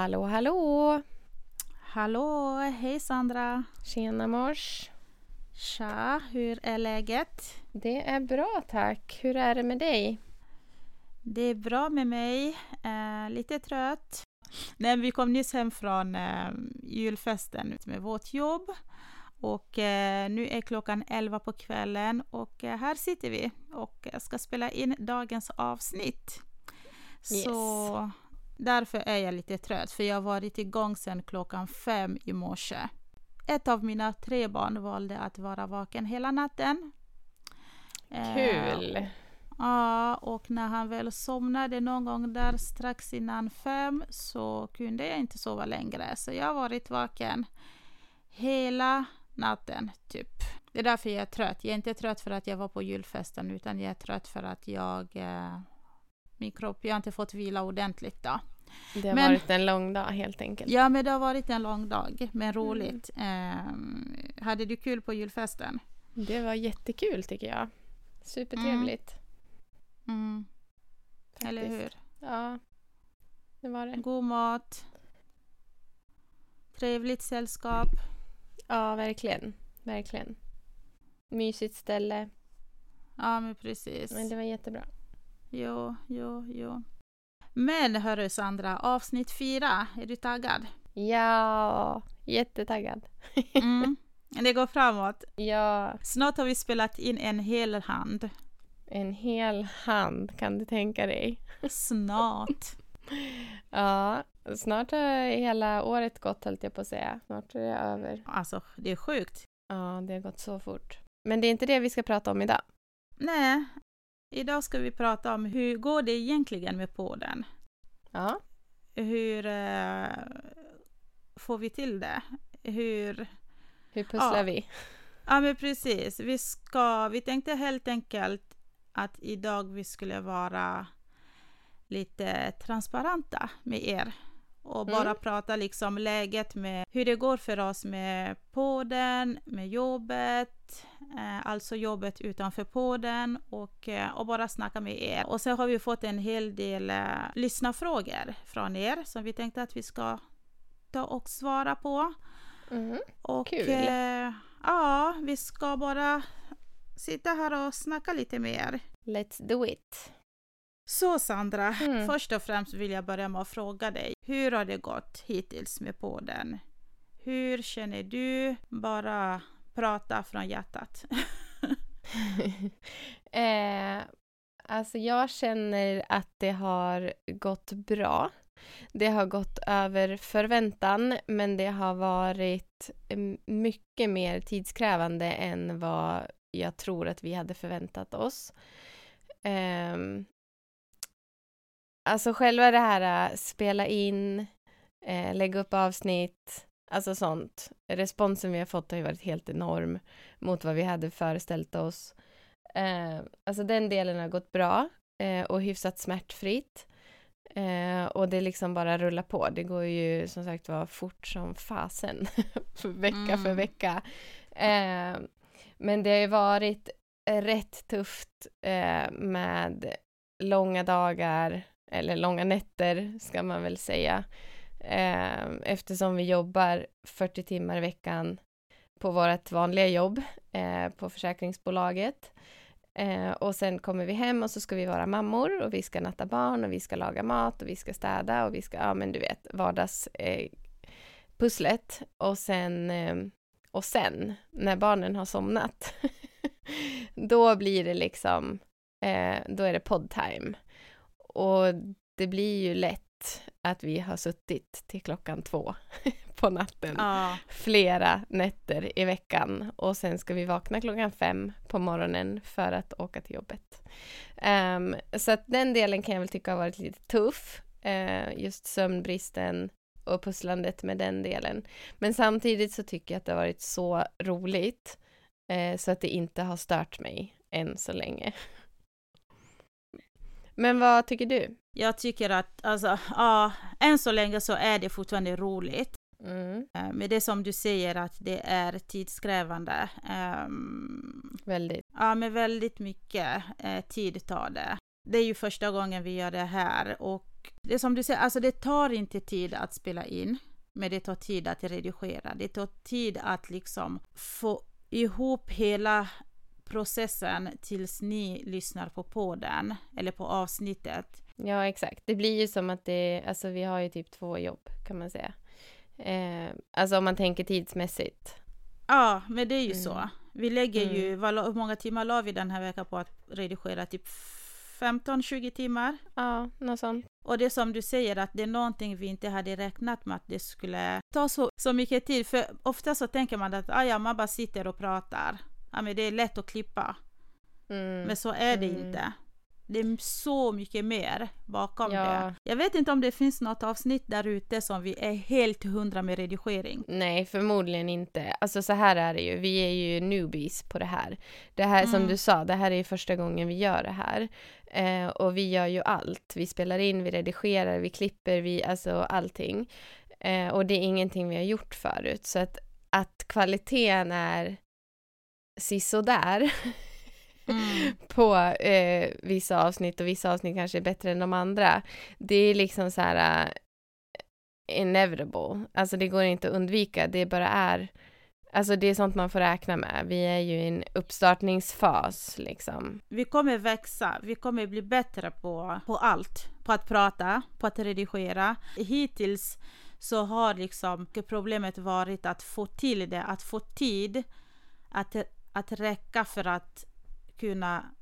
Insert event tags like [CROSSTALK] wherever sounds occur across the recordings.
Hallå, hallå! Hallå, hej Sandra! Tjena mors! Tja, hur är läget? Det är bra tack. Hur är det med dig? Det är bra med mig. Eh, lite trött. Nej, vi kom nyss hem från eh, julfesten med vårt jobb. Och eh, nu är klockan 11 på kvällen och eh, här sitter vi och ska spela in dagens avsnitt. Yes. Så därför är jag lite trött, för jag har varit igång sedan klockan fem i morse. Ett av mina tre barn valde att vara vaken hela natten. Eh, Kul! Ja, och när han väl somnade någon gång där strax innan fem så kunde jag inte sova längre. Så jag har varit vaken hela natten, typ. Det är därför jag är trött. Jag är inte trött för att jag var på julfesten, utan jag är trött för att jag... Eh, min kropp, jag har inte fått vila ordentligt då. Det har Men- varit en lång dag helt enkelt. Ja, men det har varit en lång dag, men roligt. Ehm, hade du kul på julfesten? Det var jättekul tycker jag. Supertrevligt. Mm, eller faktiskt. hur? Ja, det var det. God mat. Trevligt sällskap. Ja, verkligen. Verkligen. Mysigt ställe. Ja, men precis. Men det var jättebra. Jo, jo, jo. Men hörru Sandra, avsnitt fyra, är du taggad? Ja, jättetaggad. [LAUGHS] Mm. Det går framåt. Ja, Snart har vi spelat in en hel hand. en hel hand kan du tänka dig. Snart. [LAUGHS] Ja, snart har hela året gått höll jag på att säga. Snart är det över. Alltså, det är sjukt. Ja, det har gått så fort. Men det är inte det vi ska prata om idag. Nej, idag ska vi prata om hur går det egentligen med podden? Ja, Hur eh, får vi till det? Hur... hur pusslar Ja. vi? Ja, men precis. Vi, ska, vi tänkte helt enkelt att idag vi skulle vara lite transparenta med er och bara Mm. prata liksom läget med hur det går för oss med podden, med jobbet, eh, alltså jobbet utanför podden och, eh, och bara snacka med er. Och så har vi fått en hel del eh, lyssnarfrågor från er som vi tänkte att vi ska ta och svara på. Mhm. Och Kul. eh, ja, vi ska bara sitta här och snacka lite med er. Let's do it. Så Sandra, Mm. först och främst vill jag börja med att fråga dig. Hur har det gått hittills med podden? Hur känner du? Bara prata från hjärtat. [LAUGHS] eh, alltså jag känner att det har gått bra. Det har gått över förväntan men det har varit mm, mycket mer tidskrävande än vad jag tror att vi hade förväntat oss. Ehm, alltså själva det här äh, spela in, eh, lägga upp avsnitt, alltså sånt. Responsen vi har fått har ju varit helt enorm mot vad vi hade föreställt oss. Eh, alltså den delen har gått bra eh, och hyfsat smärtfritt. Eh, och det liksom bara rullar på. Det går ju som sagt var fort som fasen. [LAUGHS] för vecka för Mm. vecka. Eh, men det har ju varit rätt tufft eh, med långa dagar, eller långa nätter ska man väl säga. Eh, eftersom vi jobbar 40 timmar i veckan på vårt vanliga jobb eh, på försäkringsbolaget. Eh, och sen kommer vi hem och så ska vi vara mammor och vi ska natta barn och vi ska laga mat och vi ska städa och vi ska, ja men du vet, vardagspusslet. Eh, och sen, eh, och sen, när barnen har somnat, [LAUGHS] då blir det liksom, eh, då är det poddtime. Och det blir ju lätt att vi har suttit till klockan två [LAUGHS] på natten Ja, flera nätter i veckan och sen ska vi vakna klockan fem på morgonen för att åka till jobbet. Ehm, så att den delen kan jag väl tycka har varit lite tuff, eh, just sömnbristen och pusslandet med den delen. Men samtidigt så tycker jag att det har varit så roligt eh, så att det inte har stört mig än så länge. Men vad tycker du? jag tycker att alltså, ja, än så länge så är det fortfarande roligt. Mm, Eh, Men det är som du säger att det är tidskrävande. Ehm, väldigt. Ja, men väldigt mycket eh, tid tar det. Det är ju första gången vi gör det här och det är som du säger, alltså det tar inte tid att spela in, men det tar tid att redigera. Det tar tid att liksom få ihop hela processen tills ni lyssnar på podden eller på avsnittet. Ja, exakt. Det blir ju som att det, alltså vi har ju typ två jobb kan man säga. Eh, alltså om man tänker tidsmässigt. Ja, men det är ju mm. så. Vi lägger mm. ju, vad, hur många timmar la vi den här veckan på att redigera? Typ 15-20 timmar? Ja, något sånt. Och det är som du säger att det är någonting vi inte hade räknat med att det skulle ta så, så mycket tid. För ofta så tänker man att ah, ja, man bara sitter och pratar. Ja, men det är lätt att klippa. Mm. Men så är det mm. inte. Det är så mycket mer bakom ja. det. Jag vet inte om det finns något avsnitt där ute som vi är helt hundra med redigering. Nej, förmodligen inte. Alltså så här är det ju. Vi är ju newbies på det här. Det här mm. som du sa, det här är första gången vi gör det här. Eh, och vi gör ju allt. Vi spelar in, vi redigerar, vi klipper, vi, alltså allting. Eh, och det är ingenting vi har gjort förut. Så att, att kvaliteten är sisådär mm. [LAUGHS] på eh, vissa avsnitt och vissa avsnitt kanske är bättre än de andra. Det är liksom så här uh, inevitable, alltså det går inte att undvika, det bara är Alltså det är sånt man får räkna med. Vi är ju i en uppstartningsfas liksom. Vi kommer växa, vi kommer bli bättre på, på allt. På att prata, på att redigera. Hittills så har liksom problemet varit att få till det, att få tid att, att räcka för att kunna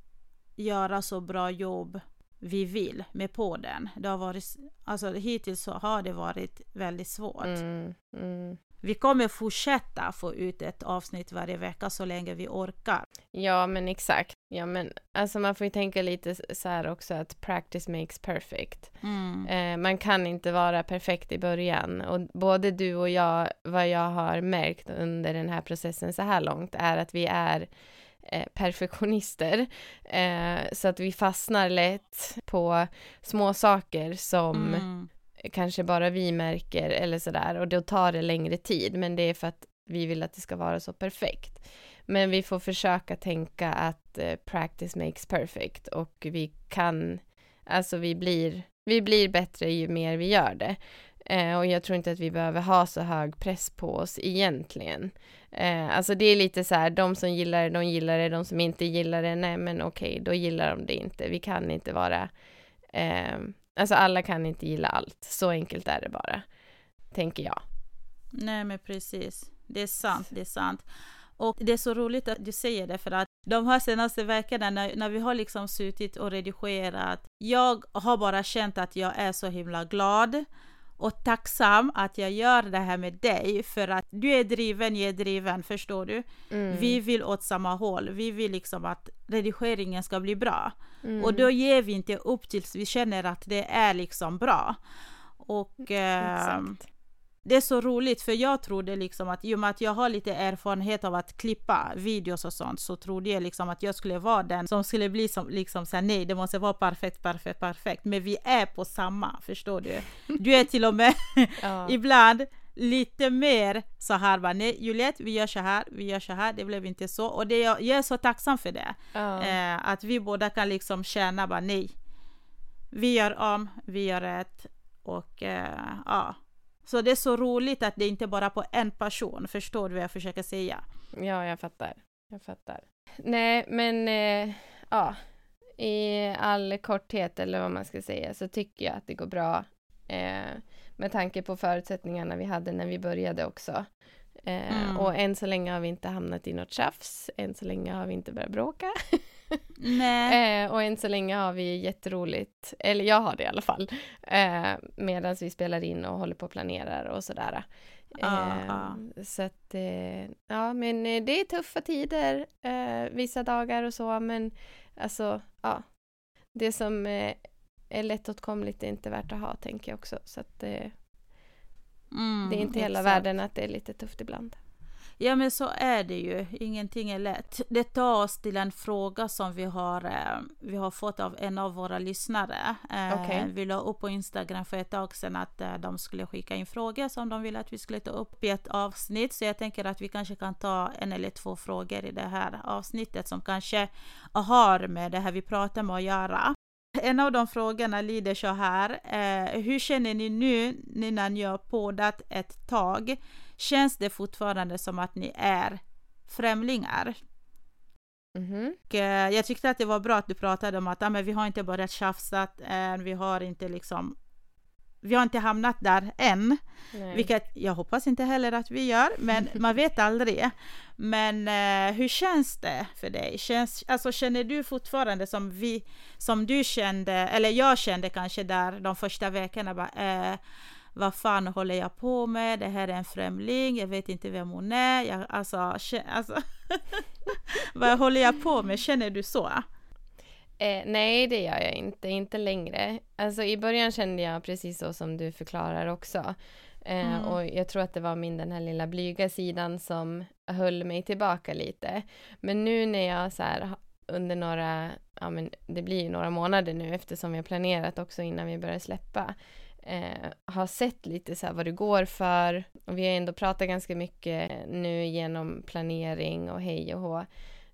göra så bra jobb vi vill med podden. Det har varit, alltså hittills så har det varit väldigt svårt. Mm, mm. Vi kommer fortsätta få ut ett avsnitt varje vecka så länge vi orkar. Ja, men exakt. Ja, men alltså man får ju tänka lite så här också att practice makes perfect. Mm. Eh, man kan inte vara perfekt i början och både du och jag, vad jag har märkt under den här processen så här långt är att vi är eh, perfektionister. Eh, så att vi fastnar lätt på små saker som mm kanske bara vi märker eller sådär och då tar det längre tid men det är för att vi vill att det ska vara så perfekt. Men vi får försöka tänka att eh, practice makes perfect och vi kan, alltså vi blir, vi blir bättre ju mer vi gör det. Eh, och jag tror inte att vi behöver ha så hög press på oss egentligen. Eh, alltså det är lite så här, de som gillar det, de gillar det, de som inte gillar det, nej men okej, okay, då gillar de det inte. Vi kan inte vara eh, Alltså alla kan inte gilla allt, så enkelt är det bara, tänker jag. Nej men precis, det är sant, det är sant. Och det är så roligt att du säger det för att de här senaste veckorna när, när vi har liksom suttit och redigerat, jag har bara känt att jag är så himla glad och tacksam att jag gör det här med dig för att du är driven, jag är driven, förstår du? Mm. Vi vill åt samma håll, vi vill liksom att redigeringen ska bli bra. Mm. Och då ger vi inte upp tills vi känner att det är liksom bra. Och eh, det är så roligt för jag trodde liksom att i och med att jag har lite erfarenhet av att klippa videos och sånt så trodde jag liksom att jag skulle vara den som skulle bli som liksom såhär nej det måste vara perfekt, perfekt, perfekt. Men vi är på samma, förstår du? Du är till och med [LAUGHS] [LAUGHS] ibland lite mer så här bara nej Juliette vi gör så här, vi gör så här, det blev inte så och det, jag är så tacksam för det. Ja. Eh, att vi båda kan liksom känna bara nej. Vi gör om, vi gör rätt och eh, ja. Så det är så roligt att det inte bara på en person, förstår du vad jag försöker säga? Ja, jag fattar. Jag fattar. Nej, men eh, ja, i all korthet eller vad man ska säga så tycker jag att det går bra. Eh, med tanke på förutsättningarna vi hade när vi började också. Eh, mm. Och än så länge har vi inte hamnat i något tjafs. Än så länge har vi inte börjat bråka. [LAUGHS] eh, och än så länge har vi jätteroligt, eller jag har det i alla fall, eh, medan vi spelar in och håller på och planerar och sådär. Ah, ah. Så att, eh, ja men eh, det är tuffa tider eh, vissa dagar och så men alltså, ja. Det som är lättåtkomligt är inte värt att ha tänker jag också så att mm, det är inte hela världen att det är lite tufft ibland. Ja men så är det ju, ingenting är lätt. Det tar oss till en fråga som vi har, eh, vi har fått av en av våra lyssnare. Eh, okay. Vi la upp på Instagram för ett tag sedan att eh, de skulle skicka in frågor som de ville att vi skulle ta upp i ett avsnitt. Så jag tänker att vi kanske kan ta en eller två frågor i det här avsnittet som kanske har med det här vi pratar med att göra. En av de frågorna lyder så här. Eh, hur känner ni nu när ni har poddat ett tag? Känns det fortfarande som att ni är främlingar? Och, eh, jag tyckte att det var bra att du pratade om att ah, men vi har inte börjat tjafsa än, vi har inte liksom vi har inte hamnat där än, Nej. vilket jag hoppas inte heller att vi gör, men [LAUGHS] man vet aldrig. Men eh, hur känns det för dig? Känns, alltså, känner du fortfarande som, vi, som du kände, eller jag kände kanske där de första veckorna, bara, eh, vad fan håller jag på med? Det här är en främling, jag vet inte vem hon är. Jag, alltså, alltså [LAUGHS] vad håller jag på med? Känner du så? Eh, nej, det gör jag inte. Inte längre. Alltså i början kände jag precis så som du förklarar också. Eh, Mm. Och jag tror att det var min den här lilla blyga sidan som höll mig tillbaka lite. Men nu när jag så här under några, ja men det blir ju några månader nu eftersom vi har planerat också innan vi börjar släppa. Eh, har sett lite så vad det går för och vi har ändå pratat ganska mycket nu genom planering och hej och hå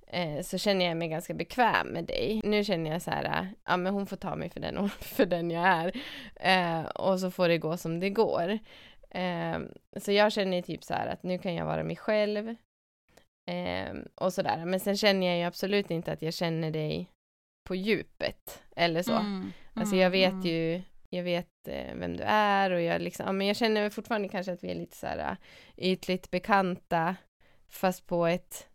eh, så känner jag mig ganska bekväm med dig. Nu känner jag så här, äh, ja men hon får ta mig för den, [LAUGHS] för den jag är. Eh, och så får det gå som det går. Eh, så jag känner typ så här att nu kan jag vara mig själv. Eh, och sådär. Men sen känner jag ju absolut inte att jag känner dig på djupet. Eller så. Mm, Alltså mm, jag vet mm. ju, jag vet eh, vem du är och jag liksom, ja, men jag känner fortfarande kanske att vi är lite så här äh, ytligt bekanta fast på ett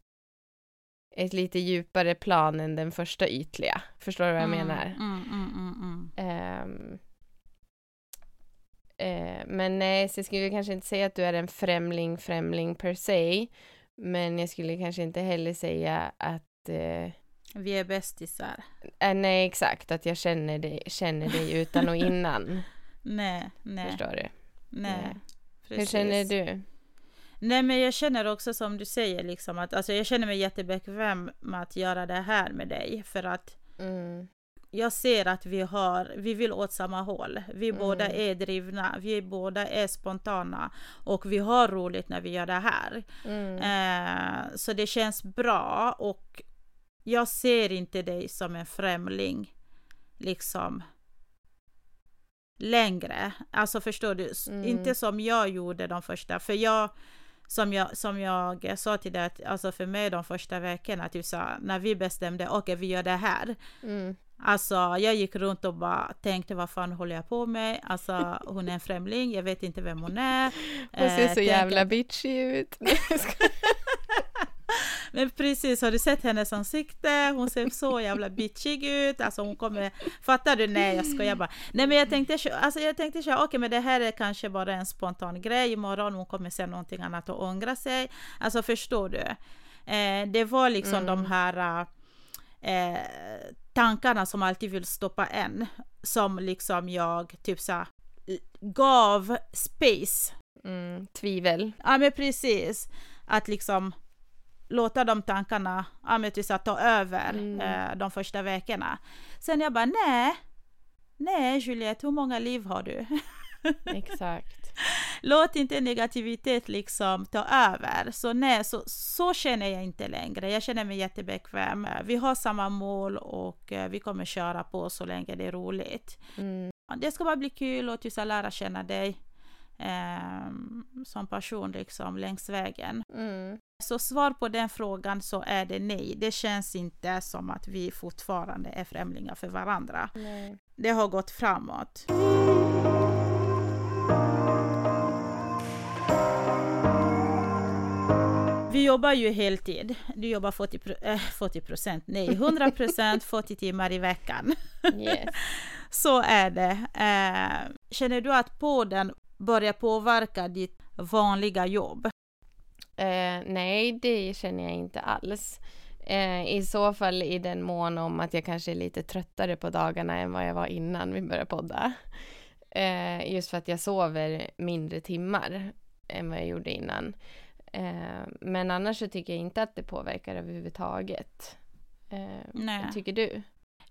ett lite djupare plan än den första ytliga. Förstår du vad jag Mm, menar? Mm, mm. Ehm, eh, men nej, så jag skulle kanske inte säga att du är en främling, främling per se. Men jag skulle kanske inte heller säga att eh, Vi är bästisar. eh, nej, exakt, att jag känner dig, känner dig utan och innan. [LAUGHS] Nej, nej, Förstår du? nej. Hur känner du? Nej men jag känner också som du säger liksom att alltså jag känner mig jättebekväm med att göra det här med dig för att Mm, jag ser att vi har, vi vill åt samma håll. Vi Mm. båda är drivna, vi båda är spontana och vi har roligt när vi gör det här. mm, Eh, så det känns bra och jag ser inte dig som en främling liksom längre. Alltså förstår du? Mm. Inte som jag gjorde de första, för jag som jag, som jag sa till dig, att, alltså för mig de första veckorna, typ så, när vi bestämde, okej vi gör det här. mm, Alltså jag gick runt och bara tänkte vad fan håller jag på med? Alltså hon är en främling, jag vet inte vem hon är. [LAUGHS] Hon ser Eh, så tänk jävla bitchy ut. [LAUGHS] Men precis, har du sett hennes ansikte? Hon ser så jävla bitchig ut. Alltså hon kommer... Fattar du? Nej, jag skojar bara. Nej, men jag tänkte, alltså jag tänkte okej, men det här är kanske bara en spontan grej. Imorgon hon kommer säga någonting annat och ångra sig. Alltså förstår du? Eh, det var liksom Mm. de här eh, tankarna som alltid vill stoppa en. Som liksom jag typ så gav space Mm, tvivel. Ja men precis. Att liksom låta de tankarna ja, typ att ta över Mm. eh, de första veckorna. Sen jag bara nej, nej Juliette, hur många liv har du? [LAUGHS] Exakt. Låt inte negativitet liksom ta över. Så nej, så, så känner jag inte längre. Jag känner mig jättebekväm. Vi har samma mål och eh, vi kommer köra på så länge det är roligt. Mm, Det ska bara bli kul och så lära känna dig eh, som person liksom längs vägen. mm. Så svar på den frågan så är det nej. Det känns inte som att vi fortfarande är främlingar för varandra. Nej. Det har gått framåt. Vi jobbar ju heltid. Du jobbar 40, pro- äh, 40 procent, nej [LAUGHS] 100 procent 40 timmar i veckan. Yes. [LAUGHS] Så är det. Eh, känner du att podden börjar påverka ditt vanliga jobb? Eh, nej, det känner jag inte alls. Eh, I så fall i den mån om att jag kanske är lite tröttare på dagarna än vad jag var innan vi började podda. Eh, just för att jag sover mindre timmar än vad jag gjorde innan. Men annars så tycker jag inte att det påverkar överhuvudtaget. Nej. Tycker du?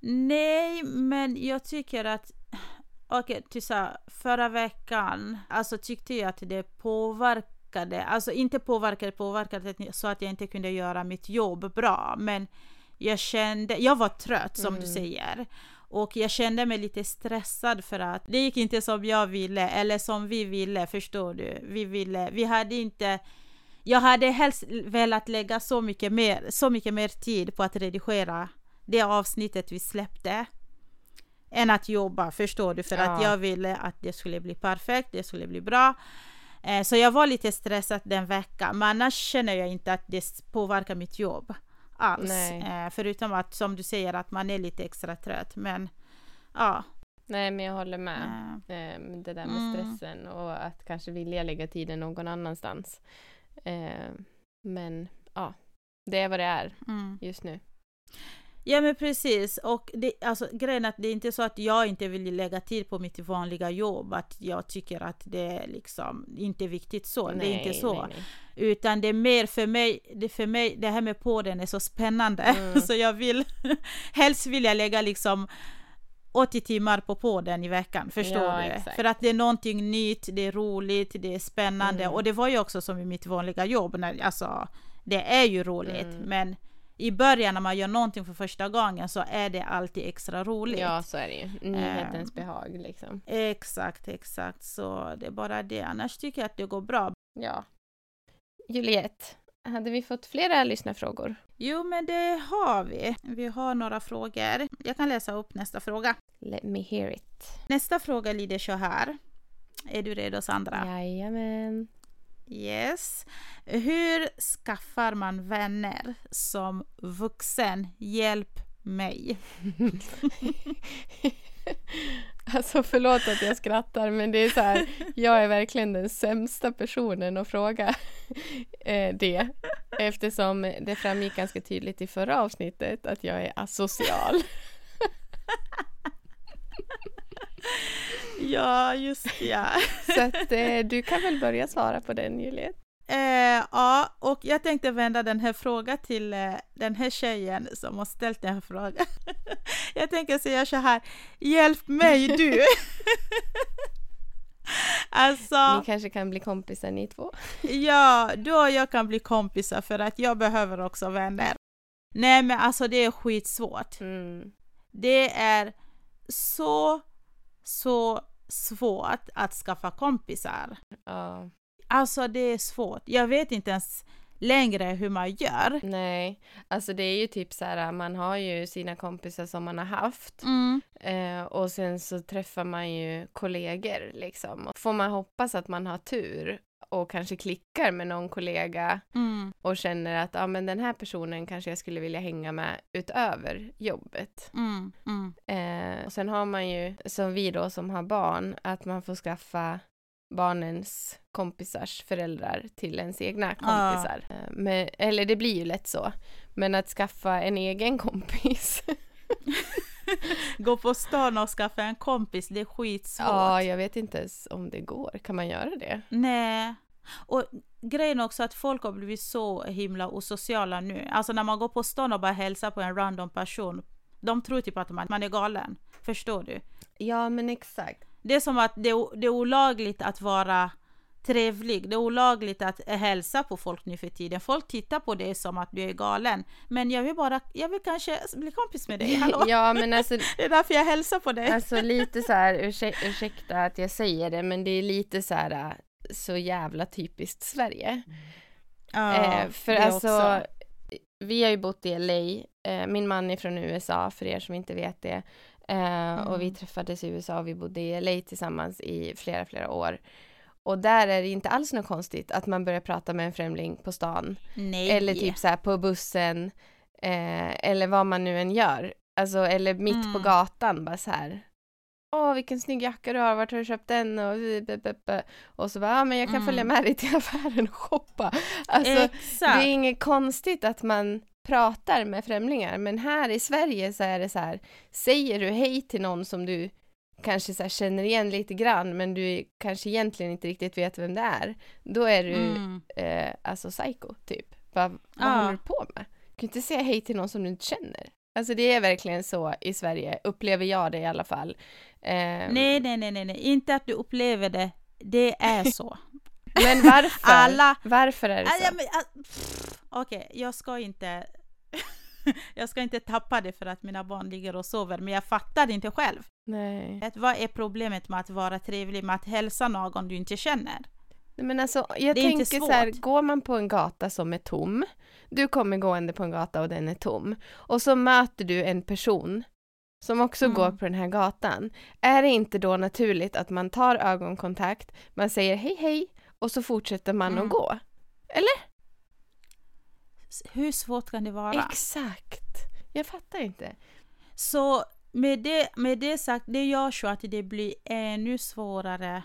Nej, men jag tycker att Okej, okay, här, förra veckan alltså tyckte jag att det påverkade, alltså inte påverkade, påverkade så att jag inte kunde göra mitt jobb bra, men jag kände, jag var trött som du Mm. säger. Och jag kände mig lite stressad för att det gick inte som jag ville eller som vi ville, förstår du? Vi ville, vi hade inte jag hade helst velat lägga så mycket mer, så mycket mer tid på att redigera det avsnittet vi släppte än att jobba, förstår du? För Ja. att jag ville att det skulle bli perfekt, det skulle bli bra. Eh, Så jag var lite stressad den veckan, men annars känner jag inte att det påverkar mitt jobb alls. Eh, Förutom att, som du säger, att man är lite extra trött. Men ja. Nej, men jag håller med. eh, Eh, det där med Mm. stressen och att kanske vilja lägga tiden någon annanstans. Eh, men ja, det är vad det är Mm. just nu. Ja men precis, och det, alltså, grejen är att det är inte så att jag inte vill lägga tid på mitt vanliga jobb, att jag tycker att det är liksom inte viktigt så, det är inte så. Nej, nej. Utan det är mer för mig, det för mig, det här med podden är så spännande, Mm. [LAUGHS] så jag vill, [LAUGHS] helst vill jag lägga liksom 80 timmar på podden i veckan, förstår Ja, du? exakt. För att det är någonting nytt, det är roligt, det är spännande Mm. och det var ju också som i mitt vanliga jobb, när, alltså det är ju roligt, Mm. men i början när man gör någonting för första gången så är det alltid extra roligt. Ja, så är det ju. Nyhetens behag liksom. Exakt, exakt. Så det är bara det. Annars tycker jag att det går bra. Ja. Juliette, hade vi fått flera lyssnarfrågor? Jo, men det har vi. Vi har några frågor. Jag kan läsa upp nästa fråga. Let me hear it. Nästa fråga lyder så här. Är du redo Sandra? Jajamän. Yes. Hur skaffar man vänner som vuxen? Hjälp mig. [LAUGHS] Alltså förlåt att jag skrattar men det är så här, jag är verkligen den sämsta personen att fråga [LAUGHS] eh, det. Eftersom det framgick ganska tydligt i förra avsnittet att jag är asocial. Ja, just ja. [LAUGHS] Så att eh, du kan väl börja svara på den Juliette. Eh, ja, och jag tänkte vända den här frågan till eh, den här tjejen som har ställt den här frågan. [LAUGHS] jag tänker säga så här, hjälp mig du! [LAUGHS] alltså, Ni kanske kan bli kompisar ni två. ja, du och jag kan bli kompisar för att jag behöver också vänner. Nej men alltså det är skitsvårt. Mm. Det är så, så svårt att skaffa kompisar. Ja, Alltså det är svårt. Jag vet inte ens längre hur man gör. nej. Alltså det är ju typ så här, man har ju sina kompisar som man har haft. Mm. Eh, och sen så träffar man ju kollegor liksom. Får man hoppas att man har tur och kanske klickar med någon kollega Mm. och känner att ja, men den här personen kanske jag skulle vilja hänga med utöver jobbet. Mm. Mm. Eh, och sen har man ju, som vi då som har barn, att man får skaffa barnens kompisars föräldrar till ens egna kompisar. Eh, men, eller det blir ju lätt så. Men att skaffa en egen kompis [LAUGHS] [LAUGHS] [LAUGHS] Gå på stan och skaffa en kompis, det är skitsvårt. Ja, jag vet inte ens om det går. Kan man göra det? Nej. Och grejen är också att folk har blivit så himla osociala nu. Alltså när man går på stan och bara hälsar på en random person, de tror typ att man, man är galen. Förstår du? Ja, men exakt. Det är som att det är olagligt att vara trevlig. Det är olagligt att hälsa på folk nu för tiden. Folk tittar på dig som att du är galen. Men jag vill bara, jag vill kanske bli kompis med dig. [LAUGHS] Hallå? ja, men alltså, [LAUGHS] Det är därför jag hälsar på dig. alltså lite så här, [LAUGHS] ursäk, ursäkta att jag säger det, men det är lite så här äh, så jävla typiskt Sverige. Ja, eh, för det alltså, också. vi har ju bott i LA. Eh, min man är från USA, för er som inte vet det. Eh, Och vi Mm. träffades i USA och vi bodde i LA tillsammans i flera, flera år. Och där är det inte alls något konstigt att man börjar prata med en främling på stan. Nej. Eller typ så här på bussen. Eh, eller vad man nu än gör. Alltså, eller mitt på Mm. gatan bara så här. Åh, vilken snygg jacka du har, vart har du köpt den? Och, och så bara, ja men jag kan Mm. följa med dig till affären och shoppa. Alltså, Exakt. det är inget konstigt att man pratar med främlingar, men här i Sverige så är det så här, säger du hej till någon som du kanske så känner igen lite grann, men du kanske egentligen inte riktigt vet vem det är, då är du Mm. eh, alltså psycho, typ. Bara, vad Ja. håller du på med? Du kan inte säga hej till någon som du inte känner. Alltså det är verkligen så i Sverige, upplever jag det i alla fall. Ehm, Nej, nej, nej, nej, nej, inte att du upplever det. Det är så. [LAUGHS] Men varför? Alla- Varför är det Ah, så? ah, Okej, jag ska inte... [LAUGHS] jag ska inte tappa det för att mina barn ligger och sover, men jag fattar inte själv. Nej. Att vad är problemet med att vara trevlig, med att hälsa någon du inte känner? Men alltså, jag Det är inte tänker så här, går man på en gata som är tom, du kommer gående på en gata och den är tom, och så möter du en person som också Mm. går på den här gatan. Är det inte då naturligt att man tar ögonkontakt, man säger hej hej och så fortsätter man Mm. att gå? S- Hur svårt kan det vara? Exakt. Jag fattar inte. Så med det, med det sagt, det gör så att det blir ännu svårare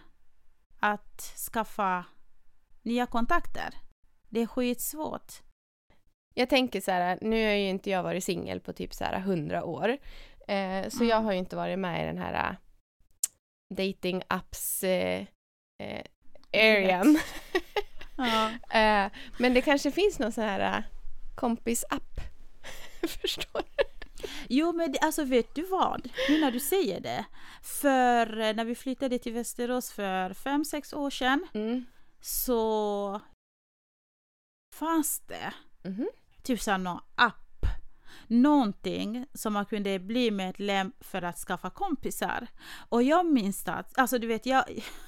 att skaffa nya kontakter. Det är skitsvårt. Jag tänker så här, nu har ju inte jag varit singel på typ så här 100 år, eh, så Mm. jag har ju inte varit med i den här äh, dating apps eh, eh, arean. [LAUGHS] Ja. [LAUGHS] eh, men det kanske finns någon sån här äh, kompisapp. [LAUGHS] Förstår du? Jo, men det, alltså vet du vad? Nu när du säger det. För eh, när vi flyttade till Västerås för fem sex år sedan Mm. så fanns det Mhm. typ så här någon app. Någonting som man kunde bli medlem för att skaffa kompisar. Och jag minns att, alltså du vet jag,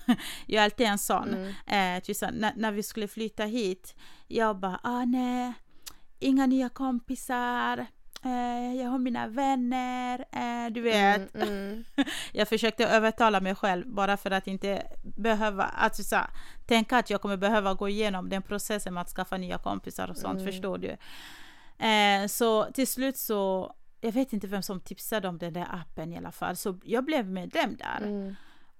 [LAUGHS] jag är alltid en sån. Mm. Eh, så, här, när, när vi skulle flytta hit, jag bara, ah nej, inga nya kompisar, eh, jag har mina vänner, eh, du vet. Mm, mm. [LAUGHS] Jag försökte övertala mig själv bara för att inte behöva, att så, här, tänka att jag kommer behöva gå igenom den processen med att skaffa nya kompisar och sånt, Mm. förstår du? Eh, så till slut så, jag vet inte vem som tipsade om den där appen i alla fall, så jag blev medlem där. Mm.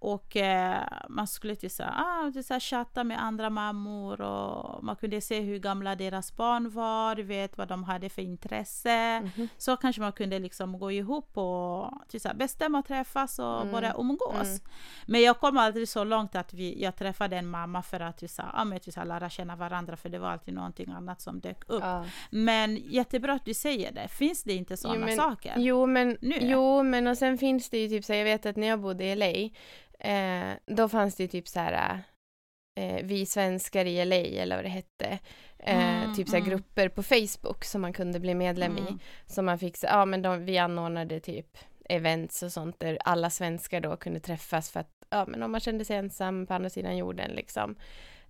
Och eh, man skulle till så här, ah, till så här, chatta med andra mammor och man kunde se hur gamla deras barn var, du vet vad de hade för intresse. Mhm. Så kanske man kunde liksom gå ihop och till så här, bestämma träffas och Mm, börja umgås. mm. Men jag kom aldrig så långt att vi, jag träffade en mamma för att till så ja, men till så lära känna varandra för det var alltid någonting annat som dök upp. Ja. Men jättebra att du säger det. Finns det inte sådana saker? Jo men, Nu? jo men och sen finns det ju typ så jag vet att när jag bodde i LA, eh, då fanns det ju typ så här eh, vi svenskar i LA eller vad det hette. Eh, Mm, typ så mm. grupper på Facebook som man kunde bli medlem i. Mm. Som man fick, ja men de, vi anordnade typ events och sånt där alla svenskar då kunde träffas för att, ja men om man kände sig ensam på andra sidan jorden liksom.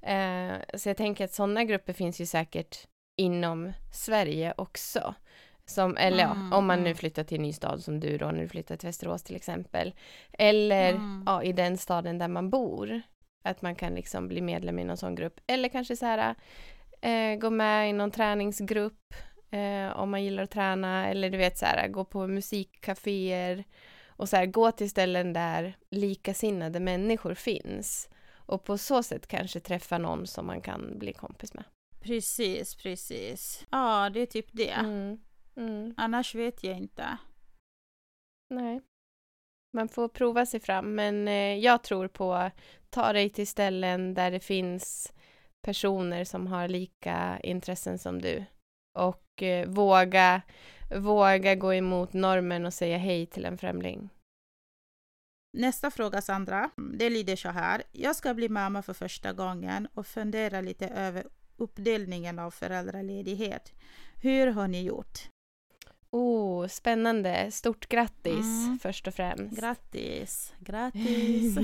Eh, så jag tänker att sådana grupper finns ju säkert inom Sverige också. Som, eller Mm, ja, om man nu mm. flyttar till en ny stad som du då, när du flyttar till Västerås till exempel. Eller Mm. ja, i den staden där man bor. Att man kan liksom bli medlem i någon sån grupp. Eller kanske så här, eh, gå med i någon träningsgrupp eh, om man gillar att träna. Eller du vet så här, gå på musikcaféer. Och så här, gå till ställen där likasinnade människor finns. Och på så sätt kanske träffa någon som man kan bli kompis med. Precis, precis. Ja, det är typ det. Mm. Mm. Annars vet jag inte. Nej. Man får prova sig fram, men eh, jag tror på ta dig till ställen där det finns personer som har lika intressen som du. Och eh, våga, våga gå emot normen och säga hej till en främling. Nästa fråga Sandra, det lyder så här. Jag ska bli mamma för första gången och fundera lite över uppdelningen av föräldraledighet. Hur har ni gjort? Oh, spännande. Stort grattis Mm. först och främst. Grattis! [LAUGHS] Grattis!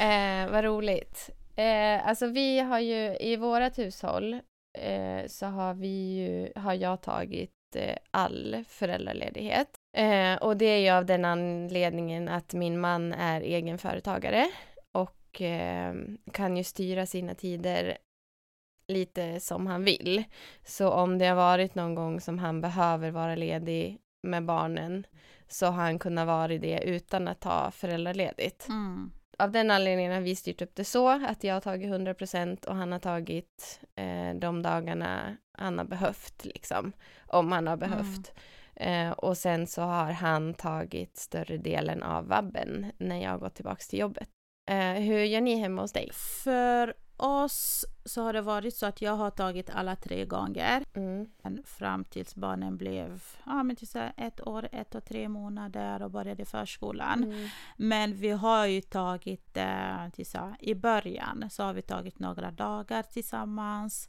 eh, vad roligt. Eh, alltså vi har ju i vårat hushåll eh, så har vi ju, har jag tagit eh, all föräldraledighet. Eh, och det är ju av den anledningen att min man är egenföretagare och eh, kan ju styra sina tider lite som han vill. Så om det har varit någon gång som han behöver vara ledig med barnen så har han kunnat vara det utan att ta föräldraledigt. Mm. Av den anledningen har vi styrt upp det så att jag har tagit 100% och han har tagit eh, de dagarna han har behövt, liksom. Om han har behövt. Eh, och sen så har han tagit större delen av vabben när jag har gått tillbaka till jobbet. Eh, hur gör ni hemma hos dig? För oss så har det varit så att jag har tagit alla tre gånger. Mm. Fram tills barnen blev ja, men till så här ett år, ett och tre månader och började förskolan. Mm. Men vi har ju tagit, eh, till så här, i början så har vi tagit några dagar tillsammans.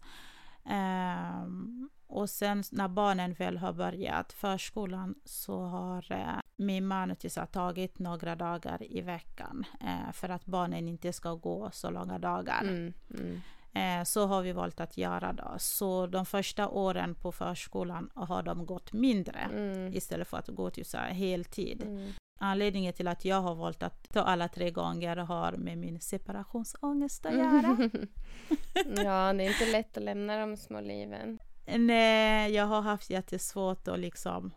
Um, och sen när barnen väl har börjat förskolan så har eh, min man tagit några dagar i veckan eh, för att barnen inte ska gå så långa dagar. Mm, mm. Eh, så har vi valt att göra då. Så de första åren på förskolan har de gått mindre mm. istället för att gå till så här heltid. Mm. Anledningen till att jag har valt att ta alla tre gånger har med min separationsångest att göra. [LAUGHS] ja, det är inte lätt att lämna de små liven. Nej, jag har haft jättesvårt att liksom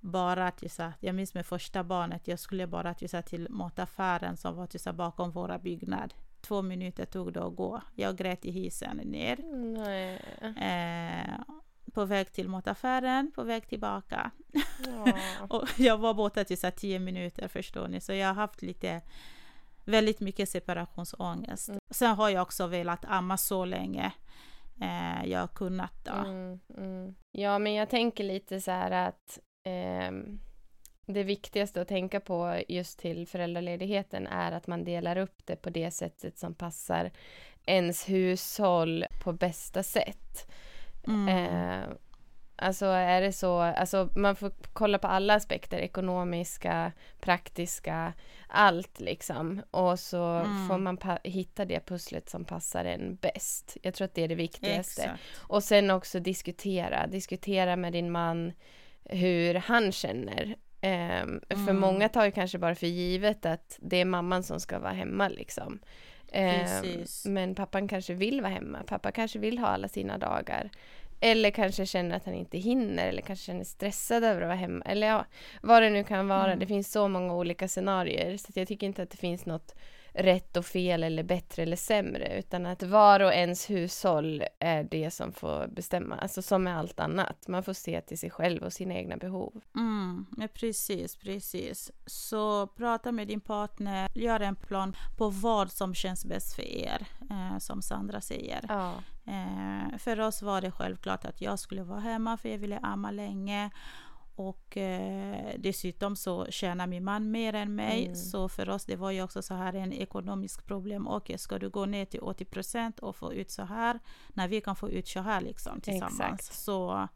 bara till så jag minns med första barnet, jag skulle bara till, så till mataffären som var så bakom våra byggnad. Två minuter tog det att gå. Jag grät i hissen ner. Nej. Eh, på väg till mataffären, på väg tillbaka. [LAUGHS] och jag var borta till så tio minuter förstår ni, så jag har haft lite väldigt mycket separationsångest. Mm. Sen har jag också velat amma så länge eh, jag har kunnat. Då. Mm, mm. Ja, men jag tänker lite så här att eh, det viktigaste att tänka på just till föräldraledigheten är att man delar upp det på det sättet som passar ens hushåll på bästa sätt. Mm. Eh, alltså är det så, alltså man får kolla på alla aspekter, ekonomiska, praktiska, allt liksom. Och så mm. får man hitta det pusslet som passar en bäst. Jag tror att det är det viktigaste. Exakt. Och sen också diskutera, diskutera med din man hur han känner. Um, mm. För många tar ju kanske bara för givet att det är mamman som ska vara hemma liksom. Um, men pappan kanske vill vara hemma, pappa kanske vill ha alla sina dagar. Eller kanske känner att han inte hinner eller kanske känner stressad över att vara hemma. Eller ja, vad det nu kan vara. Mm. Det finns så många olika scenarier så jag tycker inte att det finns något rätt och fel eller bättre eller sämre utan att var och ens hushåll är det som får bestämma, alltså som med allt annat. Man får se till sig själv och sina egna behov. Mm, precis, precis. Så prata med din partner, gör en plan på vad som känns bäst för er, eh, som Sandra säger. Ja. Eh, för oss var det självklart att jag skulle vara hemma för jag ville amma länge och eh, dessutom så tjänar min man mer än mig. Mm. Så för oss det var ju också så här en ekonomisk problem. Okej, ska du gå ner till 80 procent och få ut så här när vi kan få ut så här liksom tillsammans. Exakt. Så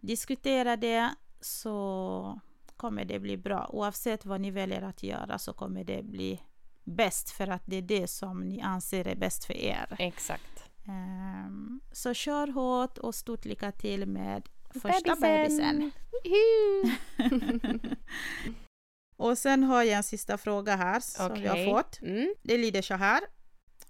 diskutera det så kommer det bli bra. Oavsett vad ni väljer att göra så kommer det bli bäst för att det är det som ni anser är bäst för er. Exakt. Um, så kör hårt och stort lycka till med Första bebisen. bebisen. [LAUGHS] och sen har jag en sista fråga här som okay. jag har fått. Mm. Det lyder så här.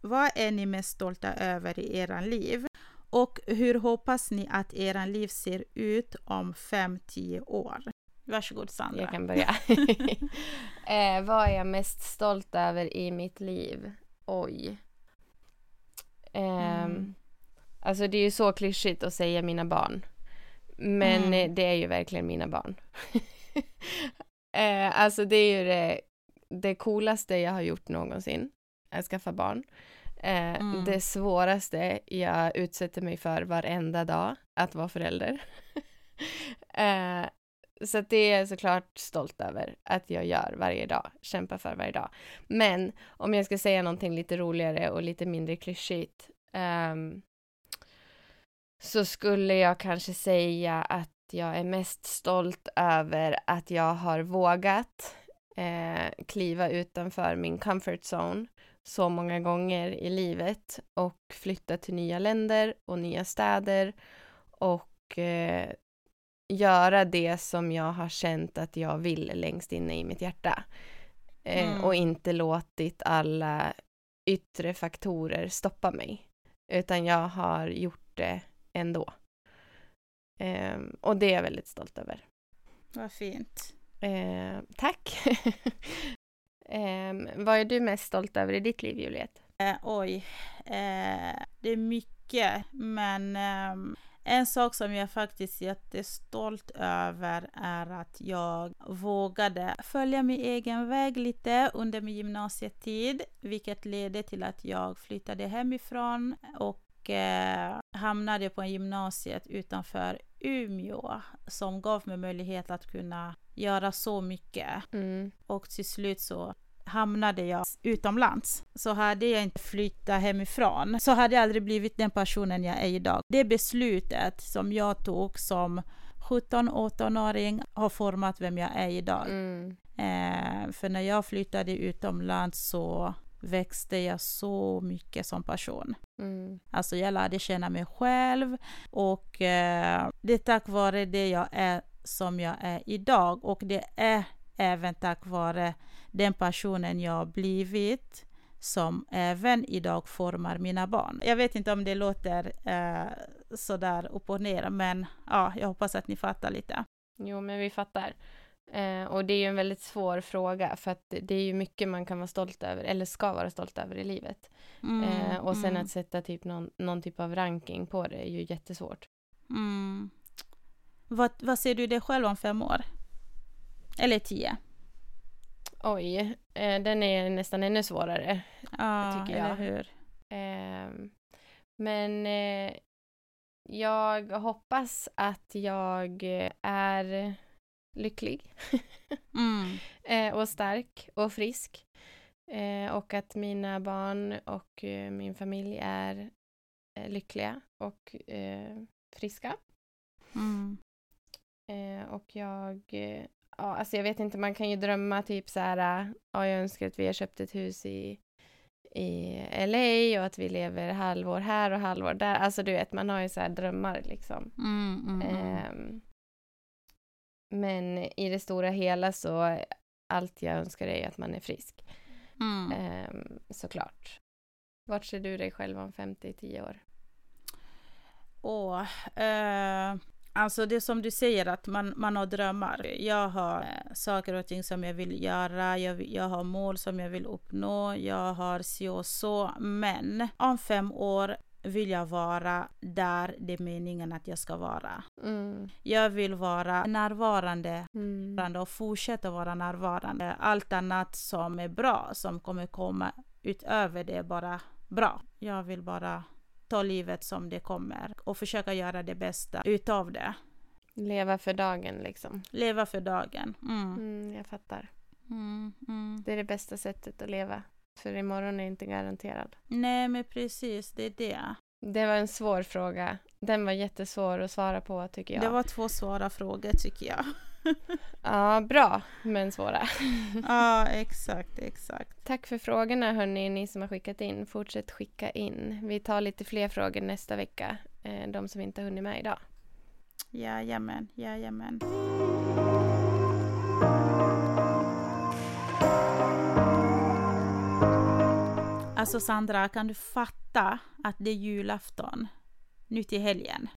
Vad är ni mest stolta över i era liv? Och hur hoppas ni att era liv ser ut om 5-10 år? Varsågod Sandra. Jag kan börja. [LAUGHS] [LAUGHS] eh, vad är jag mest stolt över i mitt liv? Oj. Eh, mm. Alltså det är ju så klyschigt att säga mina barn. Men mm. det är ju verkligen mina barn. [LAUGHS] eh, alltså det är ju det, det coolaste jag har gjort någonsin, att skaffa barn. Eh, mm. Det svåraste jag utsätter mig för varenda dag, att vara förälder. [LAUGHS] eh, så det är jag såklart stolt över att jag gör varje dag, kämpar för varje dag. Men om jag ska säga någonting lite roligare och lite mindre klyschigt um, så skulle jag kanske säga att jag är mest stolt över att jag har vågat eh, kliva utanför min comfort zone så många gånger i livet och flytta till nya länder och nya städer och eh, göra det som jag har känt att jag vill längst inne i mitt hjärta. Eh, mm. Och inte låtit alla yttre faktorer stoppa mig. Utan jag har gjort det ändå. Um, och det är jag väldigt stolt över. Vad fint. Uh, tack. um, [LAUGHS] vad är du mest stolt över i ditt liv, Juliet? Uh, oj, uh, det är mycket, men um, en sak som jag faktiskt är jättestolt över är att jag vågade följa min egen väg lite under min gymnasietid, vilket ledde till att jag flyttade hemifrån och eh, hamnade på en gymnasiet utanför Umeå som gav mig möjlighet att kunna göra så mycket. Mm. Och till slut så hamnade jag utomlands. Så hade jag inte flyttat hemifrån så hade jag aldrig blivit den personen jag är idag. Det beslutet som jag tog som 17-18-åring har format vem jag är idag. Mm. Eh, för när jag flyttade utomlands så växte jag så mycket som person. Mm. Alltså jag lärde känna mig själv och eh, det är tack vare det jag är som jag är idag och det är även tack vare den personen jag blivit som även idag formar mina barn. Jag vet inte om det låter eh, sådär upp och ner, men ja, jag hoppas att ni fattar lite. Jo, men vi fattar. Eh, och det är ju en väldigt svår fråga för att det är ju mycket man kan vara stolt över eller ska vara stolt över i livet. Mm, eh, och sen mm, att sätta typ någon, någon typ av ranking på det är ju jättesvårt. mm. Vad, vad ser du dig själv om fem år? Eller tio? Oj, eh, den är nästan ännu svårare. Ja, tycker jag. eller hur? Ehm, men eh, jag hoppas att jag är lycklig Mm. [LAUGHS] eh, och stark och frisk. Eh, och att mina barn och eh, min familj är eh, lyckliga och eh, friska. Mm. Eh, och jag, ja, alltså jag vet inte, man kan ju drömma typ så här, ja, jag önskar att vi har köpt ett hus i, i LA och att vi lever halvår här och halvår där. Alltså du vet, man har ju så här drömmar liksom. Mm, mm, mm. Ehm, men i det stora hela så, allt jag önskar är att man är frisk. Mm. Ehm, såklart. Vart ser du dig själv om 5-10 år? Och, eh, alltså det som du säger att man, man har drömmar. Jag har eh, saker och ting som jag vill göra. Jag, jag har mål som jag vill uppnå. Jag har si och så. Men om fem år vill jag vara där det är meningen att jag ska vara. Mm. Jag vill vara närvarande Mm. och fortsätta vara närvarande. Allt annat som är bra, som kommer komma utöver det, är bara bra. Jag vill bara ta livet som det kommer och försöka göra det bästa utav det. Leva för dagen liksom. Leva för dagen. Mm. Mm, jag fattar. Mm, mm. Det är det bästa sättet att leva. För imorgon är inte garanterad. Nej, men precis, det är det. Det var en svår fråga. Den var jättesvår att svara på tycker jag. Det var två svåra frågor tycker jag. [LAUGHS] Ja, bra, men svåra. [LAUGHS] ja, exakt, exakt. Tack för frågorna hörni, ni som har skickat in. Fortsätt skicka in. Vi tar lite fler frågor nästa vecka. eh, De som inte har hunnit med idag. Jajamän, jajamän. Alltså Sandra, kan du fatta att det är julafton nu till helgen?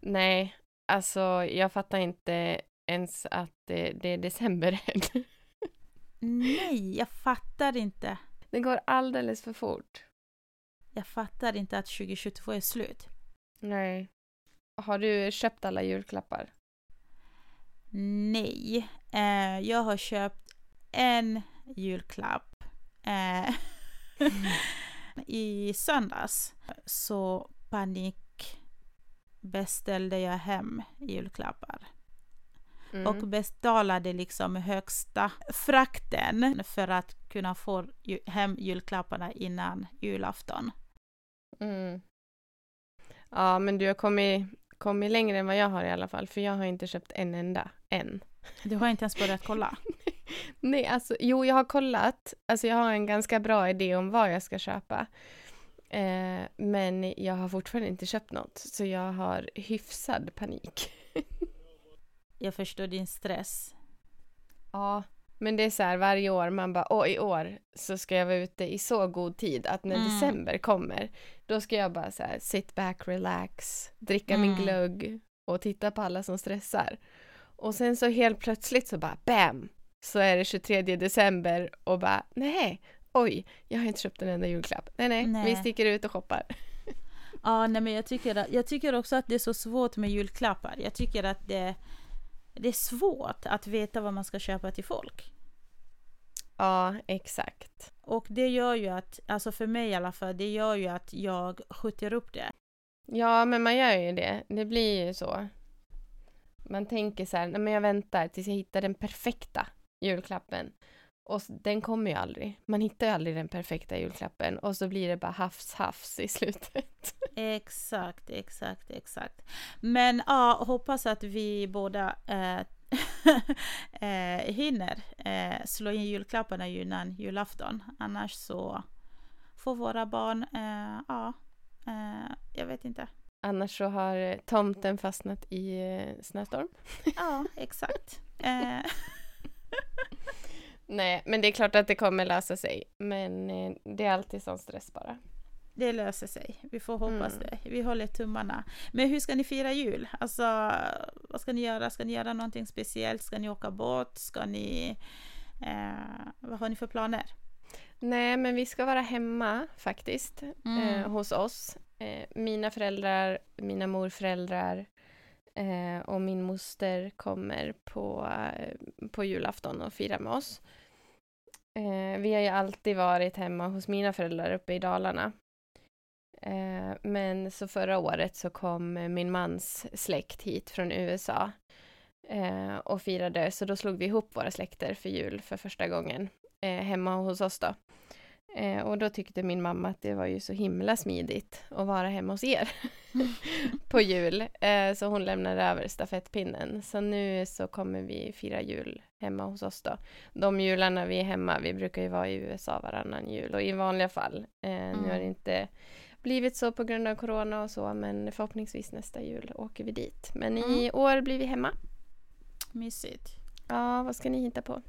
Nej, alltså jag fattar inte ens att det, det är december än. Nej, jag fattar inte. Det går alldeles för fort. Jag fattar inte att 2022 är slut. Nej. Har du köpt alla julklappar? Nej, eh, jag har köpt en julklapp eh, [LAUGHS] [LAUGHS] i söndags. Så panik beställde jag hem julklappar Mm. och betalade liksom högsta frakten för att kunna få hem julklapparna innan julafton. Mm. Ja, men du har kommit, kommit längre än vad jag har i alla fall, för jag har inte köpt en enda än. Du har inte ens börjat kolla? [LAUGHS] Nej, alltså jo, jag har kollat. Alltså jag har en ganska bra idé om vad jag ska köpa. Eh, men jag har fortfarande inte köpt något, så jag har hyfsad panik. [LAUGHS] Jag förstår din stress. Ja, men det är så här varje år, man bara, åh i år så ska jag vara ute i så god tid att när Mm. december kommer, då ska jag bara så här sit back, relax, dricka min Mm. glögg och titta på alla som stressar. Och sen så helt plötsligt så bara bam, så är det 23 december och bara nej, oj, jag har inte köpt en enda julklapp. Nej, nej, Nej. vi sticker ut och shoppar. Ja, nej, men jag tycker, jag tycker också att det är så svårt med julklappar. Jag tycker att det, det är svårt att veta vad man ska köpa till folk. Ja, exakt. Och det gör ju att, alltså för mig i alla fall, det gör ju att jag skjuter upp det. Ja, men man gör ju det. Det blir ju så. Man tänker så här, nej men jag väntar tills jag hittar den perfekta julklappen. Och den kommer ju aldrig. Man hittar ju aldrig den perfekta julklappen och så blir det bara hafs-hafs i [LAUGHS] slutet. Exakt, exakt, exakt. Men ja, hoppas att vi båda eh, [LAUGHS] eh, hinner eh, slå in julklapparna innan julafton. Annars så får våra barn, eh, ja, eh, jag vet inte. Annars så har tomten fastnat i snöstorm. Ja, exakt. [LAUGHS] Eh, [LAUGHS] Nej, men det är klart att det kommer lösa sig. Men eh, det är alltid sån stress bara. det löser sig. Vi får hoppas Mm. det. Vi håller tummarna. Men hur ska ni fira jul? Alltså, vad ska ni göra? Ska ni göra någonting speciellt? Ska ni åka båt? Ska ni... Eh, vad har ni för planer? Nej, men vi ska vara hemma faktiskt. eh, hos oss. Eh, mina föräldrar, mina morföräldrar eh, och min moster kommer på, på julafton och firar med oss. Eh, vi har ju alltid varit hemma hos mina föräldrar uppe i Dalarna. Eh, men så förra året så kom min mans släkt hit från USA eh, och firade, så då slog vi ihop våra släkter för jul för första gången eh, hemma hos oss då. Eh, och då tyckte min mamma att det var ju så himla smidigt att vara hemma hos er [LAUGHS] på jul. Eh, så hon lämnade över stafettpinnen. Så nu så kommer vi fira jul hemma hos oss då. De jularna vi är hemma, vi brukar ju vara i USA varannan jul och i vanliga fall. Eh, Nu har det Mm. inte blivit så på grund av corona och så, men förhoppningsvis nästa jul åker vi dit. Men i år blir vi hemma. Mysigt. Ja, vad ska ni hitta på?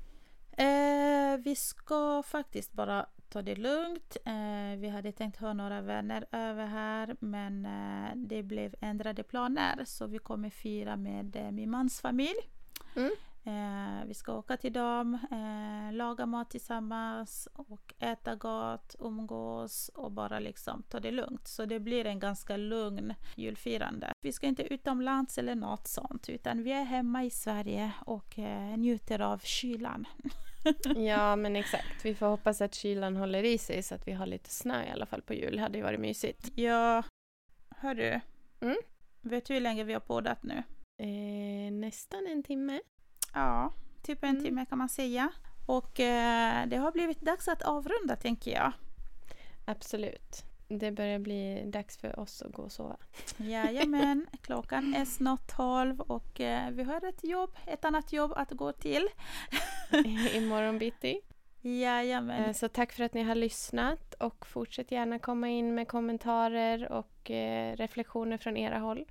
Eh, vi ska faktiskt bara ta det lugnt. Eh, vi hade tänkt ha några vänner över här men eh, det blev ändrade planer så vi kommer fira med eh, min mans familj. Mm. Eh, vi ska åka till dem, eh, laga mat tillsammans och äta gott, umgås och bara liksom ta det lugnt. Så det blir en ganska lugn julfirande. Vi ska inte utomlands eller något sånt utan vi är hemma i Sverige och eh, njuter av kylan. [LAUGHS] [LAUGHS] Ja, men exakt. Vi får hoppas att kylan håller i sig så att vi har lite snö i alla fall på jul. hade ju varit mysigt. Ja, hörru. Mm? Vet du hur länge vi har poddat nu? Eh, nästan en timme. Ja, typ en Mm. timme kan man säga. Och eh, det har blivit dags att avrunda tänker jag. Absolut. Det börjar bli dags för oss att gå och sova. Jajamän, [LAUGHS] klockan är snart 12 och eh, vi har ett jobb, ett annat jobb att gå till. [LAUGHS] Imorgon bitti. Jajamän. Eh, Så tack för att ni har lyssnat och fortsätt gärna komma in med kommentarer och eh, reflektioner från era håll.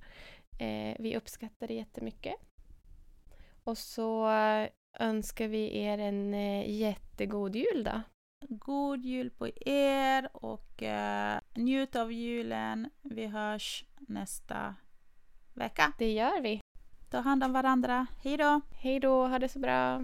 Vi uppskattar det jättemycket. Och så önskar vi er en jättegod jul då. God jul på er och eh, njut av julen. Vi hörs nästa vecka. Det gör vi. Ta hand om varandra. Hej då! Hej då, ha det så bra.